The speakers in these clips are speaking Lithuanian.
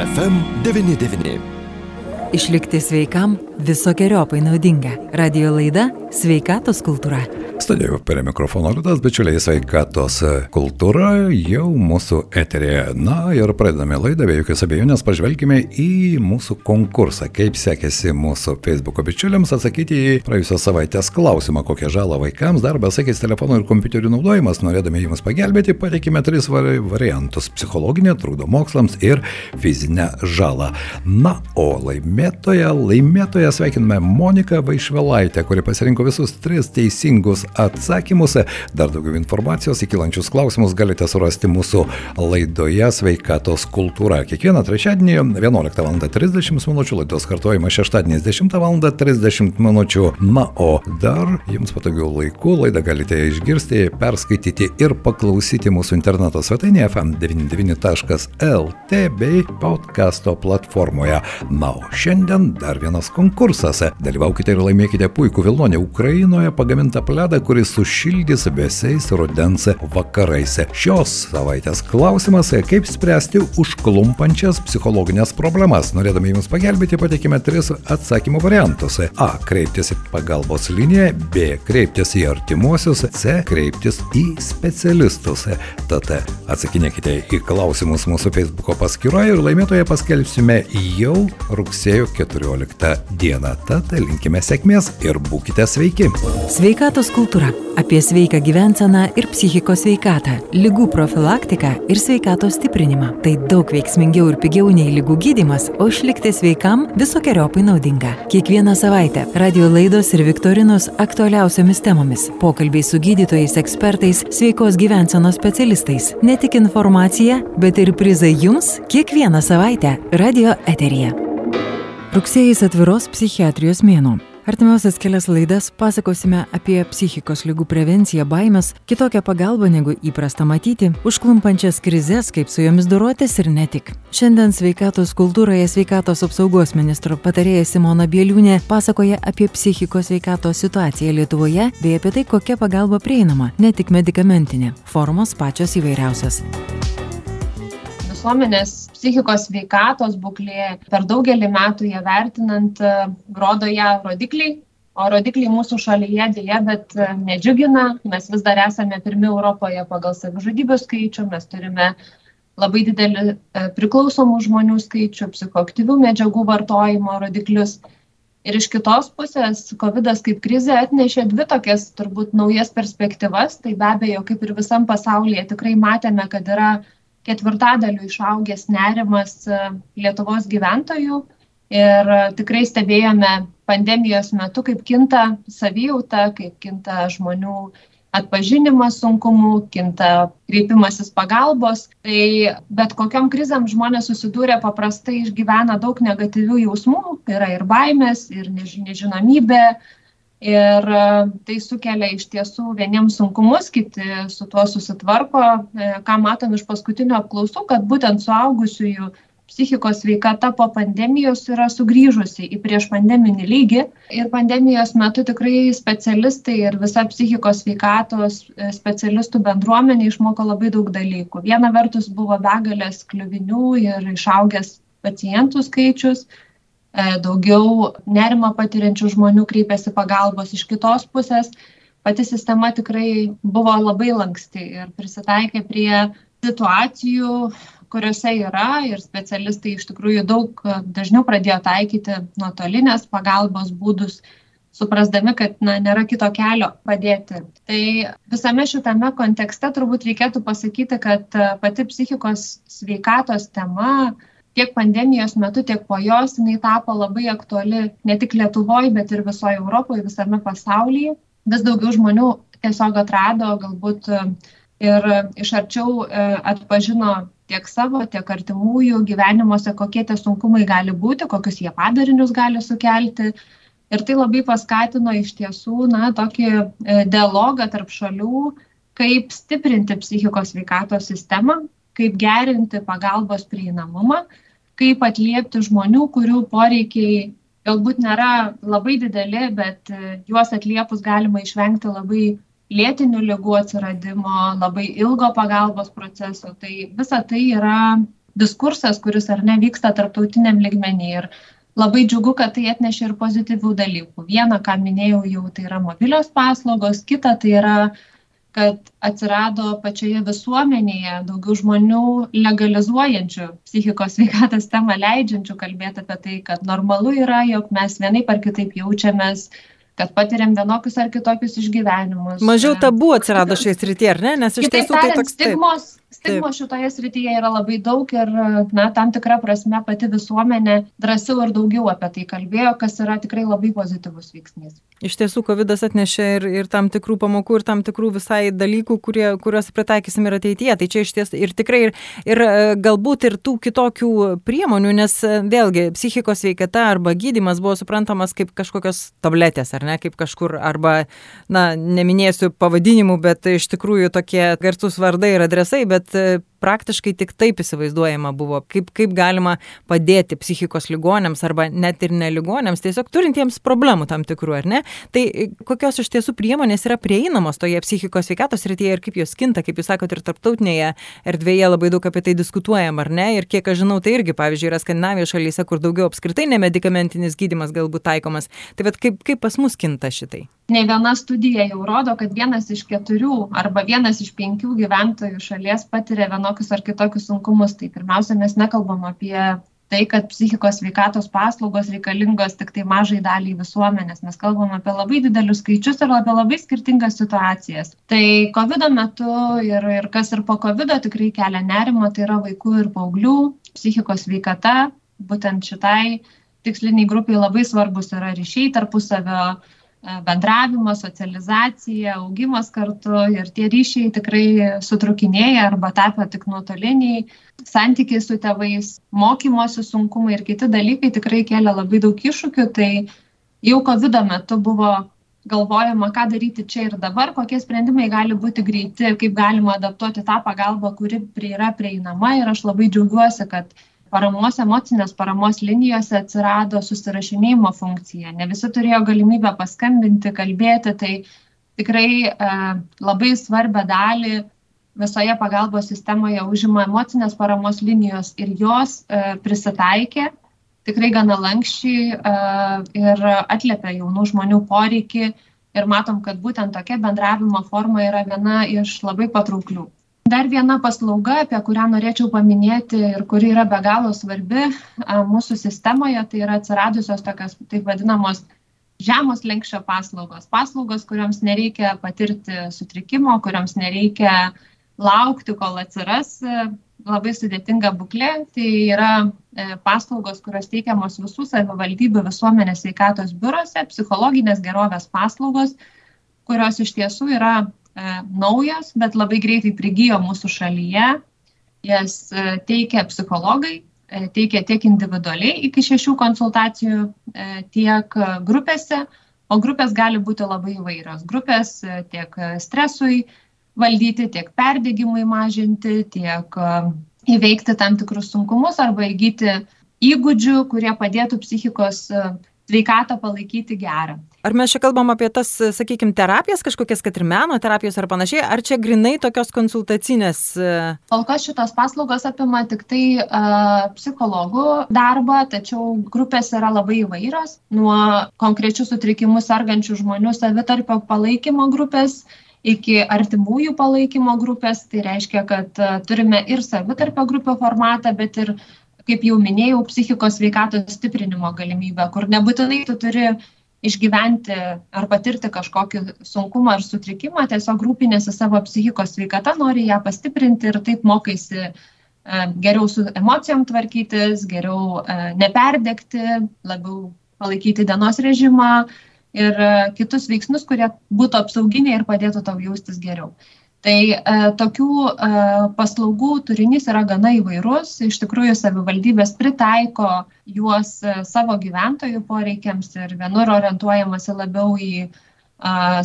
FM99. Išlikti sveikam visokiojopai naudinga. Radio laida Sveikatos kultūra. Studijoje prie mikrofono Liudas, bičiuliai sveikatos kultūra jau mūsų eterėje. Na ir pradedame laidą, be jokios abejonės pažvelgime į mūsų konkursą. Kaip sekėsi mūsų Facebook bičiuliams atsakyti į praėjusios savaitės klausimą, kokią žalą vaikams darbas, sakys telefonų ir kompiuterių naudojimas. Norėdami jums pagelbėti, pateikime tris variantus - psichologinę, trūdo mokslams ir fizinę žalą. Na, o laimėtoje, laimėtoje sveikiname Moniką Vaišvelaitę, kuri pasirinko visus tris teisingus atsakymus. Dar daugiau informacijos į kilančius klausimus galite surasti mūsų laidoje Sveikatos kultūra. Kiekvieną trečiadienį 11 val. 30 min. laidos kartuojimas šeštadieniais 10 val. 30 min. Na, o dar jums patogių laikų laidą galite išgirsti, perskaityti ir paklausyti mūsų interneto svetainėje fm99.lt bei podcasto platformoje. Na, o šiandien dar vienas konkursas. Dalyvaukite ir laimėkite puikų Vilnonė Ukrainoje pagamintą pledą, kuris sušildys vėsiais rudens vakarais. Šios savaitės klausimas - kaip spręsti užklumpančias psichologinės problemas. Norėdami jums pagelbėti, pateikime tris atsakymų variantus. A. Kreiptis į pagalbos liniją, B. Kreiptis į artimuosius, C. Kreiptis į specialistus. Tad atsakinėkite į klausimus mūsų Facebook paskyroje ir laimėtoje paskelbsime jau rugsėjo 14 dieną. Tad linkime sėkmės ir būkite sveiki. Sveikatos kultūra - apie sveiką gyvenseną ir psichikos sveikatą, lygų profilaktiką ir sveikatos stiprinimą. Tai daug veiksmingiau ir pigiau nei lygų gydimas, o išlikti sveikam visokiojopai naudinga. Kiekvieną savaitę radio laidos ir viktorinos aktualiausiamis temomis - pokalbiai su gydytojais, ekspertais, sveikos gyvensenos specialistais. Ne tik informacija, bet ir prizai jums kiekvieną savaitę radio eteryje. Rugsėjais atviros psichiatrijos mėnuo. Artimiausias kelias laidas pasakosime apie psichikos lygų prevenciją, baimės, kitokią pagalbą negu įprasta matyti, užklumpančias krizės, kaip su jomis dorotis ir ne tik. Šiandien sveikatos kultūroje sveikatos apsaugos ministro patarėja Simona Bieliūnė pasakoja apie psichikos sveikatos situaciją Lietuvoje bei apie tai, kokia pagalba prieinama, ne tik medicamentinė, formos pačios įvairiausios visuomenės psichikos sveikatos būklė per daugelį metų ją vertinant rodo ją rodikliai, o rodikliai mūsų šalyje dėja, bet nedžiugina. Mes vis dar esame pirmi Europoje pagal savižudybių skaičių, mes turime labai didelį priklausomų žmonių skaičių, psichoaktyvių medžiagų vartojimo rodiklius. Ir iš kitos pusės, COVID kaip krizė atnešė dvi tokias turbūt naujas perspektyvas. Tai be abejo, kaip ir visam pasaulyje, tikrai matėme, kad yra ketvirtadaliu išaugęs nerimas Lietuvos gyventojų ir tikrai stebėjome pandemijos metu, kaip kinta savijauta, kaip kinta žmonių atpažinimas sunkumų, kinta kreipimasis pagalbos. Tai bet kokiam krizėm žmonės susidūrė paprastai išgyvena daug negatyvių jausmų, yra ir baimės, ir nežinomybė, Ir tai sukelia iš tiesų vieniems sunkumus, kiti su tuo susitvarko. Ką matom iš paskutinių apklausų, kad būtent suaugusiųjų psichikos sveikata po pandemijos yra sugrįžusi į prieš pandeminį lygį. Ir pandemijos metu tikrai specialistai ir visa psichikos sveikatos specialistų bendruomenė išmoko labai daug dalykų. Viena vertus buvo begalės kliuvinių ir išaugęs pacientų skaičius daugiau nerimo patiriančių žmonių kreipiasi pagalbos iš kitos pusės. Pati sistema tikrai buvo labai lanksti ir prisitaikė prie situacijų, kuriuose yra ir specialistai iš tikrųjų daug dažniau pradėjo taikyti nuotolinės pagalbos būdus, suprasdami, kad na, nėra kito kelio padėti. Tai visame šitame kontekste turbūt reikėtų pasakyti, kad pati psichikos sveikatos tema tiek pandemijos metu, tiek po jos jinai tapo labai aktuali ne tik Lietuvoje, bet ir visoje Europoje, visame pasaulyje. Vis daugiau žmonių tiesiog atrado, galbūt ir iš arčiau atpažino tiek savo, tiek artimųjų gyvenimuose, kokie tie sunkumai gali būti, kokius jie padarinius gali sukelti. Ir tai labai paskatino iš tiesų, na, tokį dialogą tarp šalių, kaip stiprinti psichikos veikatos sistemą, kaip gerinti pagalbos prieinamumą, kaip atliepti žmonių, kurių poreikiai galbūt nėra labai dideli, bet juos atliepus galima išvengti labai lėtinių lygų atsiradimo, labai ilgo pagalbos proceso. Tai visa tai yra diskursas, kuris ar ne vyksta tarptautiniam ligmenį. Ir labai džiugu, kad tai atnešė ir pozityvių dalykų. Viena, ką minėjau jau, tai yra mobilios paslaugos, kita tai yra kad atsirado pačioje visuomenėje daugiau žmonių legalizuojančių psichikos sveikatos temą, leidžiančių kalbėti apie tai, kad normalu yra, jog mes vienaip ar kitaip jaučiamės, kad patiriam vienokius ar kitokius išgyvenimus. Mažiau tabų atsirado šioje srityje, ar ne? Nes iš tiesų tai toks stigmos. Stigmos šitoje srityje yra labai daug ir, na, tam tikra prasme pati visuomenė drąsiau ir daugiau apie tai kalbėjo, kas yra tikrai labai pozityvus veiksnys. Iš tiesų, COVID atnešė ir, ir tam tikrų pamokų, ir tam tikrų visai dalykų, kurie, kuriuos pritaikysim ir ateityje. Tai čia iš ties ir tikrai ir, ir e, galbūt ir tų kitokių priemonių, nes e, vėlgi psichikos sveikata arba gydimas buvo suprantamas kaip kažkokios tabletės, ar ne, kaip kažkur, arba, na, neminėsiu pavadinimų, bet iš tikrųjų tokie garsus vardai ir adresai, bet bet e, praktiškai tik taip įsivaizduojama buvo, kaip, kaip galima padėti psichikos ligonėms arba net ir neligonėms, tiesiog turintiems problemų tam tikrų, ar ne? Tai e, kokios iš tiesų priemonės yra prieinamos toje psichikos sveikatos rytyje ir kaip jos kinta, kaip jūs sakote, ir tarptautinėje erdvėje labai daug apie tai diskutuojam, ar ne? Ir kiek aš žinau, tai irgi, pavyzdžiui, yra Skandinavijos šalyse, kur daugiau apskritai nemedikamentinis gydimas galbūt taikomas. Tai bet kaip, kaip pas mus kinta šitai? Ne viena studija jau rodo, kad vienas iš keturių arba vienas iš penkių gyventojų šalies patiria vienokius ar kitokius sunkumus. Tai pirmiausia, mes nekalbam apie tai, kad psichikos veikatos paslaugos reikalingos tik tai mažai daliai visuomenės. Mes kalbam apie labai didelius skaičius ir apie labai skirtingas situacijas. Tai COVID metu ir, ir kas ir po COVID tikrai kelia nerimo, tai yra vaikų ir paauglių psichikos veikata. Būtent šitai tiksliniai grupiai labai svarbus yra ryšiai tarpusavio bendravimas, socializacija, augimas kartu ir tie ryšiai tikrai sutrukinėja arba tapo tik nuotoliniai, santykiai su tėvais, mokymosi sunkumai ir kiti dalykai tikrai kelia labai daug iššūkių, tai jau COVID metu buvo galvojama, ką daryti čia ir dabar, kokie sprendimai gali būti greiti, kaip galima adaptuoti tą pagalbą, kuri yra prieinama. Ir aš labai džiaugiuosi, kad paramos emocinės paramos linijose atsirado susirašinėjimo funkcija. Ne visi turėjo galimybę paskambinti, kalbėti, tai tikrai e, labai svarbę dalį visoje pagalbos sistemoje užima emocinės paramos linijos ir jos e, prisitaikė tikrai gana lankščiai e, ir atliepia jaunų žmonių poreikį ir matom, kad būtent tokia bendravimo forma yra viena iš labai patrauklių dar viena paslauga apie kurią norėčiau paminėti ir kuri yra be galo svarbi mūsų sistemoje tai yra atsiradusios tokios taip vadinamos žemos lenkščio paslaugos. Paslaugos kurioms nereikia patirti sutrikimo kurioms nereikia laukti kol atsiras labai sudėtinga būklė. Tai yra e, paslaugos kurios teikiamos visų savivaldybių visuomenės sveikatos biuruose psichologinės gerovės paslaugos kurios iš tiesų yra E, naujos, bet labai greitai prigijo mūsų šalyje. Jas e, teikia psichologai, e, teikia tiek individualiai iki šešių konsultacijų, tiek grupėse, o grupės gali būti labai įvairios. Grupės tiek stresui valdyti, tiek perdėgymui mažinti, tiek įveikti tam tikrus sunkumus arba įgyti įgūdžių, kurie padėtų psichikos sveikatą palaikyti gerą. Ar mes čia kalbam apie tas, sakykime, terapijas kažkokias, kad ir meno terapijos ar panašiai, ar čia grinai tokios konsultacinės? E? Kol kas šitos paslaugos apima tik tai uh, psichologų darbą, tačiau grupės yra labai įvairios, nuo konkrečių sutrikimų sergančių žmonių savitarpio palaikymo grupės iki artimųjų palaikymo grupės. Tai reiškia, kad uh, turime ir savitarpio grupio formatą, bet ir kaip jau minėjau, psichikos sveikatos stiprinimo galimybę, kur nebūtinai tu turi išgyventi ar patirti kažkokį sunkumą ar sutrikimą, tiesiog rūpinėsi savo psichikos sveikata, nori ją pastiprinti ir taip mokaisi e, geriau su emocijom tvarkytis, geriau e, neperdegti, labiau palaikyti dienos režimą ir e, kitus veiksmus, kurie būtų apsauginiai ir padėtų tau jaustis geriau tai e, tokių e, paslaugų turinys yra gana įvairus. Iš tikrųjų savivaldybės pritaiko juos e, savo gyventojų poreikiams ir vienur orientuojamasi labiau į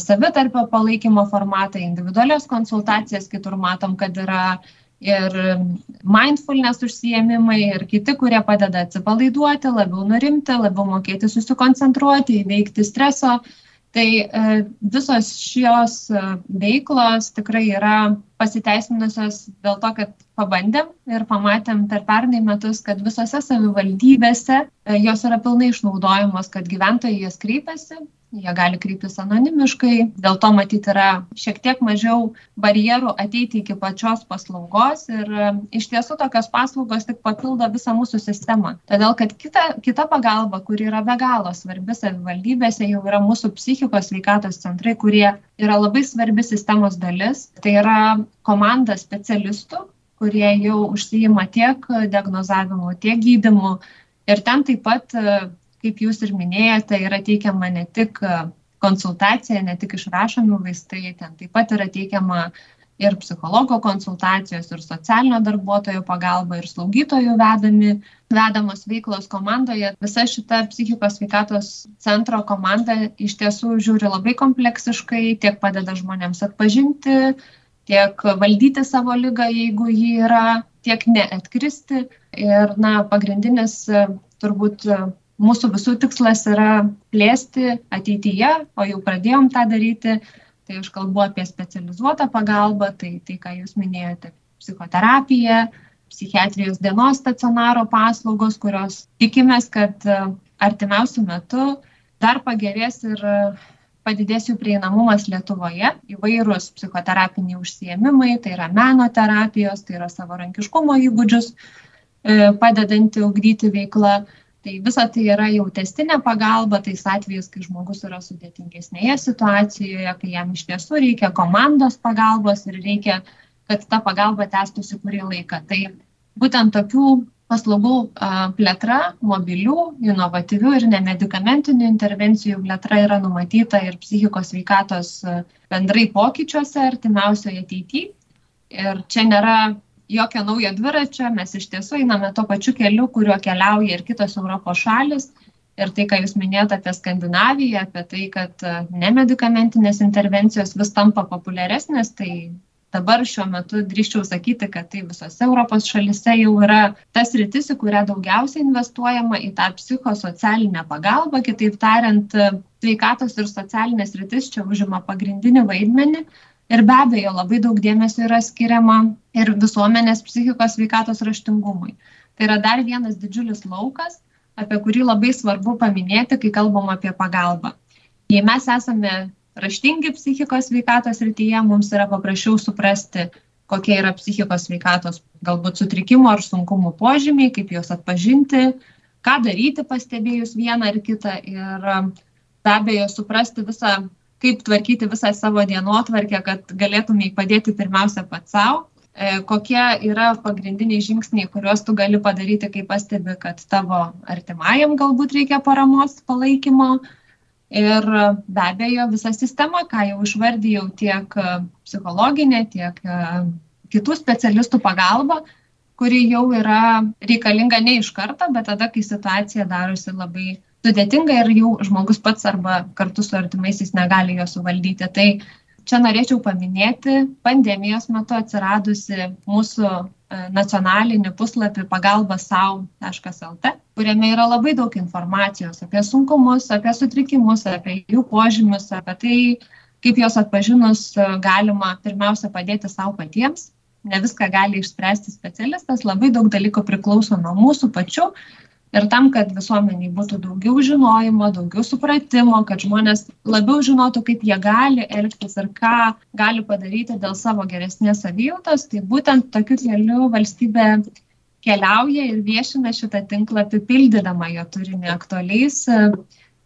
savitarpio palaikymo formatą, individualios konsultacijas, kitur matom, kad yra ir mindfulness užsiemimai ir kiti, kurie padeda atsipalaiduoti, labiau nurimti, labiau mokėti susikoncentruoti, įveikti streso uh, tai e, visos šios e, veiklos tikrai yra pasiteisinusios dėl to, kad pabandėm ir pamatėm per pernai metus, kad visose savivaldybėse e, jos yra pilnai išnaudojamos, kad gyventojai jas kreipiasi jie gali kreiptis anonimiškai, dėl to matyti yra šiek tiek mažiau barjerų ateiti iki pačios paslaugos ir e, iš tiesų tokios paslaugos tik papildo visą mūsų sistemą. Todėl, kad kita, kita pagalba, kuri yra be galo svarbi savivaldybėse, jau yra mūsų psichikos veikatos centrai, kurie yra labai svarbi sistemos dalis. Tai yra komanda specialistų, kurie jau užsijima tiek diagnozavimu, tiek gydimu. Ir ten taip pat e, kaip jūs ir minėjote, yra teikiama ne tik e, konsultacija, ne tik išrašomi vaistai, ten taip pat yra teikiama ir psichologo konsultacijos, ir socialinio darbuotojo pagalba, ir slaugytojų vedami, vedamos veiklos komandoje. Visa šita psichikos sveikatos centro komanda iš tiesų žiūri labai kompleksiškai, tiek padeda žmonėms atpažinti, tiek valdyti savo lygą, jeigu ji yra, tiek neatkristi. Ir, na, pagrindinis turbūt mūsų visų tikslas yra plėsti ateityje, o jau pradėjom tą daryti, tai aš kalbu apie specializuotą pagalbą, tai tai, ką jūs minėjote, psichoterapija, psichiatrijos dienos stacionaro paslaugos, kurios tikimės, kad e, artimiausių metų dar pagerės ir e, padidės jų prieinamumas Lietuvoje, įvairūs psichoterapiniai užsiemimai, tai yra meno terapijos, tai yra savarankiškumo įgūdžius e, padedanti ugdyti veiklą tai visa tai yra jau testinė pagalba tais atvejais kai žmogus yra sudėtingesnėje situacijoje kai jam iš tiesų reikia komandos pagalbos ir reikia kad ta pagalba tęstųsi kurį laiką. Tai būtent tokių paslaugų plėtra mobilių inovatyvių ir nemedikamentinių intervencijų plėtra yra numatyta ir psichikos sveikatos bendrai pokyčiuose artimiausioje ateityje. Ir čia nėra jokio naujo dviračio, mes iš tiesų einame to pačiu keliu, kuriuo keliauja ir kitos Europos šalis. Ir tai, ką Jūs minėjote apie Skandinaviją, apie tai, kad e, nemedikamentinės intervencijos vis tampa populiaresnės, tai dabar šiuo metu drįščiau sakyti, kad tai visose Europos šalise jau yra tas rytis, į kurią daugiausiai investuojama į tą psichosocialinę pagalbą, kitaip tariant, sveikatos ir socialinės rytis čia užima pagrindinį vaidmenį Ir be abejo, labai daug dėmesio yra skiriama ir visuomenės psichikos veikatos raštingumui. Tai yra dar vienas didžiulis laukas, apie kurį labai svarbu paminėti, kai kalbam apie pagalbą. Jei mes esame raštingi psichikos veikatos rytyje, mums yra paprasčiau suprasti, kokie yra psichikos veikatos galbūt sutrikimo ar sunkumų požymiai, kaip juos atpažinti, ką daryti pastebėjus vieną ar kitą ir be abejo suprasti visą kaip tvarkyti visą savo dienotvarkę, kad galėtumai padėti pirmiausia pats savo, e, kokie yra pagrindiniai žingsniai, kuriuos tu gali padaryti, kai pastebi, kad tavo artimajam galbūt reikia paramos palaikymo. Ir be abejo, visa sistema, ką jau išvardėjau, tiek psichologinė, tiek e, kitų specialistų pagalba, kuri jau yra reikalinga ne iš karto, bet tada, kai situacija darosi labai sudėtinga ir jau žmogus pats arba kartu su artimaisiais negali jo suvaldyti. Tai čia norėčiau paminėti pandemijos metu atsiradusi mūsų e, nacionalinį puslapį pagalba savo.lt, kuriame yra labai daug informacijos apie sunkumus, apie sutrikimus, apie jų požymius, apie tai, kaip juos atpažinus e, galima pirmiausia padėti savo patiems. Ne viską gali išspręsti specialistas, labai daug dalykų priklauso nuo mūsų pačių ir tam kad visuomenei būtų daugiau žinojimo daugiau supratimo kad žmonės labiau žinotų kaip jie gali elgtis ir ką gali padaryti dėl savo geresnės savijautos tai būtent tokiu keliu valstybė keliauja ir viešina šitą tinklapį pildydama jo turinį aktualiais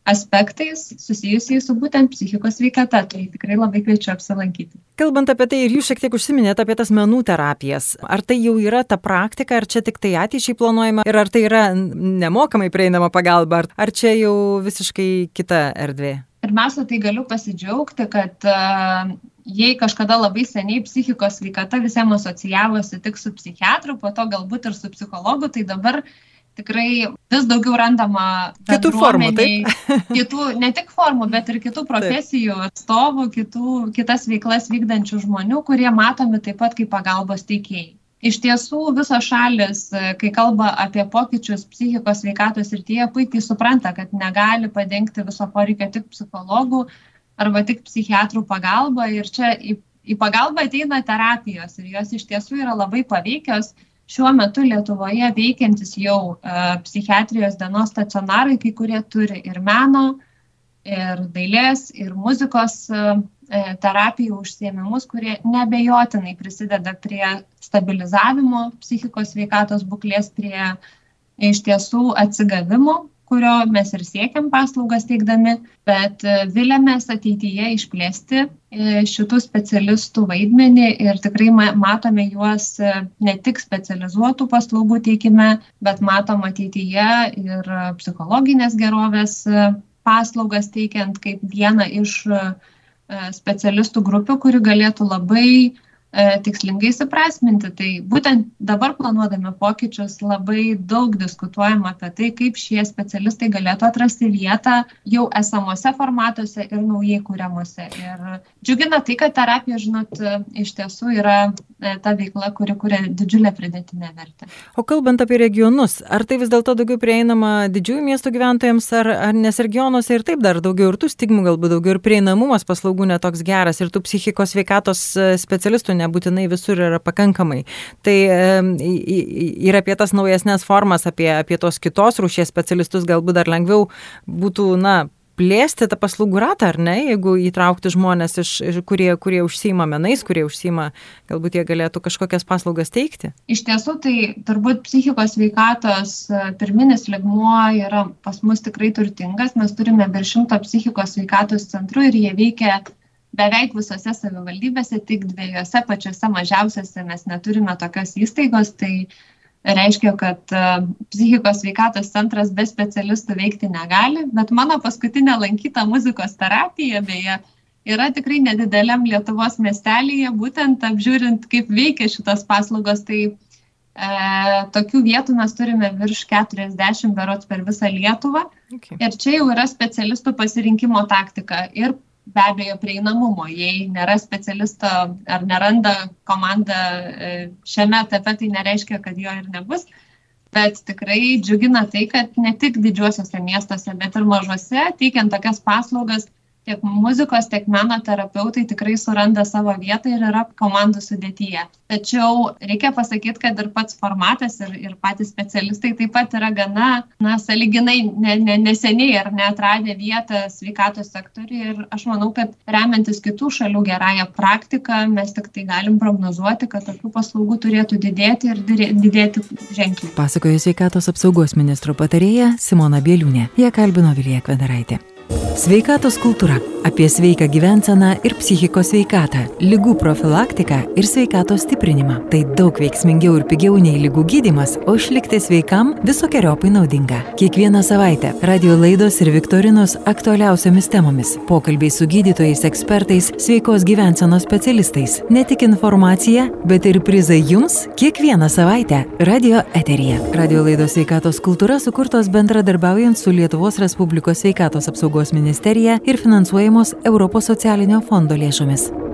aspektais susijusiais su būtent psichikos sveikata, tai tikrai labai kviečiu apsilankyti. Kalbant apie tai ir jūs šiek tiek užsiminėte apie tas menų terapijas, ar tai jau yra ta praktika, ar čia tik tai ateičiai planuojama ir ar tai yra nemokamai prieinama pagalba, ar, ar čia jau visiškai kita erdvė? Pirmiausia, tai galiu pasidžiaugti, kad uh, jei kažkada labai seniai psichikos sveikata visiems asocijavosi tik su psichiatru, po to galbūt ir su psichologu, tai dabar uh, tikrai vis daugiau randama kitų formų, taip? kitų, ne tik formų, bet ir kitų profesijų taip. atstovų, kitų, kitas veiklas vykdančių žmonių, kurie matomi taip pat kaip pagalbos teikėjai. Iš tiesų visos šalis, kai kalba apie pokyčius psichikos veikatos rytyje, puikiai supranta, kad negali padengti viso poreikio tik psichologų arba tik psichiatrų pagalba ir čia į pagalbą ateina terapijos ir jos iš tiesų yra labai paveikios. Šiuo metu Lietuvoje veikiantis jau uh, psichiatrijos dienos stacionarai, kai kurie turi ir meno, ir dailės, ir muzikos uh, terapijų užsiemimus, kurie nebejotinai prisideda prie stabilizavimo psichikos veikatos būklės, prie iš tiesų atsigavimo kurio mes ir siekiam paslaugas teikdami, bet e, vilėmės ateityje išplėsti e, šitų specialistų vaidmenį ir tikrai matome juos e, ne tik specializuotų paslaugų teikime, bet matom ateityje ir psichologinės gerovės paslaugas teikiant kaip vieną iš specialistų grupių, kuri galėtų labai tikslingai suprasminti. Tai būtent dabar planuodami pokyčius labai daug diskutuojam apie tai, kaip šie specialistai galėtų atrasti vietą jau esamuose formatuose ir naujai kūriamuose. Ir džiugina tai, kad terapija, žinot, iš tiesų yra e, ta veikla, kuri kuria didžiulę pridėtinę vertę. O kalbant apie regionus, ar tai vis dėlto daugiau prieinama didžiųjų miestų gyventojams, ar, ar nes regionuose ir taip dar daugiau ir tų stigmų, galbūt daugiau ir prieinamumas paslaugų netoks geras ir tų psichikos veikatos e, specialistų nebūtinai visur yra pakankamai. Tai ir apie tas naujesnės formas, apie, apie tos kitos rūšies specialistus galbūt dar lengviau būtų, na, plėsti tą paslaugų ratą, ar ne, jeigu įtraukti žmonės, iš, iš, kurie, kurie užsima menais, kurie užsima, galbūt jie galėtų kažkokias paslaugas teikti? Iš tiesų, tai turbūt psichikos veikatos e, pirminis ligmuo yra pas mus tikrai turtingas, mes turime virš šimto psichikos veikatos centrų ir jie veikia beveik visose savivaldybėse, tik dviejose pačiose mažiausiose mes neturime tokios įstaigos, tai reiškia, kad e, psichikos veikatos centras be specialistų veikti negali, bet mano paskutinė lankyta muzikos terapija beje yra tikrai nedideliam Lietuvos miestelėje, būtent apžiūrint, kaip veikia šitos paslaugos, tai e, tokių vietų mes turime virš 40 berots per visą Lietuvą. Okay. Ir čia jau yra specialistų pasirinkimo taktika. Ir be abejo prieinamumo. Jei nėra specialisto ar neranda komanda e, šiame etape, tai nereiškia, kad jo ir nebus. Bet tikrai džiugina tai, kad ne tik didžiuosiuose miestuose, bet ir mažuose, teikiant tokias paslaugas, tiek muzikos, tiek meno terapeutai tikrai suranda savo vietą ir yra komandų sudėtyje. Tačiau reikia pasakyti, kad ir pats formatas ir, ir patys specialistai taip pat yra gana, na, saliginai ne, ne, neseniai ar neatradę vietą sveikatos sektoriui ir aš manau, kad remiantis kitų šalių gerąją praktiką mes tik tai galim prognozuoti, kad tokių paslaugų turėtų didėti ir didėti ženkliai. Pasakoja sveikatos apsaugos ministro patarėja Simona Bieliūnė. Jie kalbino Vilija Kvedaraitė. Sveikatos kultūra - apie sveiką gyvenseną ir psichikos sveikatą, lygų profilaktiką ir sveikatos stiprinimą. Tai daug veiksmingiau ir pigiau nei lygų gydimas, o išlikti sveikam visokiojopai naudinga. Kiekvieną savaitę radio laidos ir viktorinos aktualiausiamis temomis - pokalbiai su gydytojais, ekspertais, sveikos gyvensenos specialistais. Ne tik informacija, bet ir prizai jums kiekvieną savaitę radio eterija. Radio laidos sveikatos kultūra sukurtos bendradarbiaujant su Lietuvos Respublikos sveikatos apsaugos ministerija ir finansuojamos Europos socialinio fondo lėšomis.